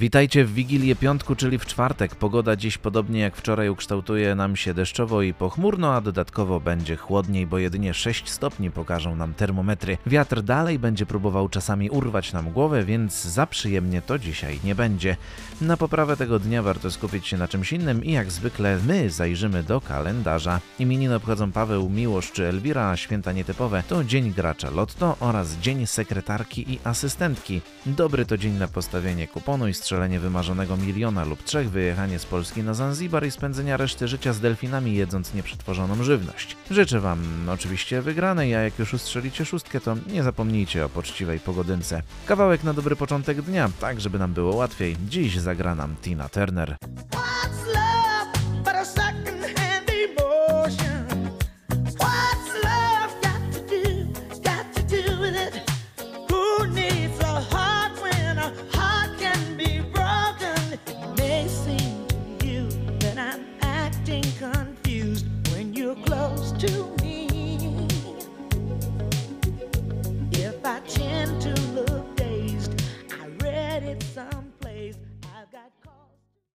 Witajcie w Wigilię Piątku, czyli w czwartek. Pogoda dziś podobnie jak wczoraj ukształtuje nam się deszczowo i pochmurno, a dodatkowo będzie chłodniej, bo jedynie 6 stopni pokażą nam termometry. Wiatr dalej będzie próbował czasami urwać nam głowę, więc za przyjemnie to dzisiaj nie będzie. Na poprawę tego dnia warto skupić się na czymś innym i jak zwykle my zajrzymy do kalendarza. Imieniny obchodzą Paweł, Miłosz czy Elwira, a święta nietypowe to Dzień Gracza Lotto oraz Dzień Sekretarki i Asystentki. Dobry to dzień na postawienie kuponu i strzelenie wymarzonego miliona lub trzech, wyjechanie z Polski na Zanzibar i spędzenia reszty życia z delfinami jedząc nieprzetworzoną żywność. Życzę Wam oczywiście wygranej, a jak już ustrzelicie szóstkę, to nie zapomnijcie o poczciwej pogodynce. Kawałek na dobry początek dnia, tak żeby nam było łatwiej. Dziś zagra nam Tina Turner. Close to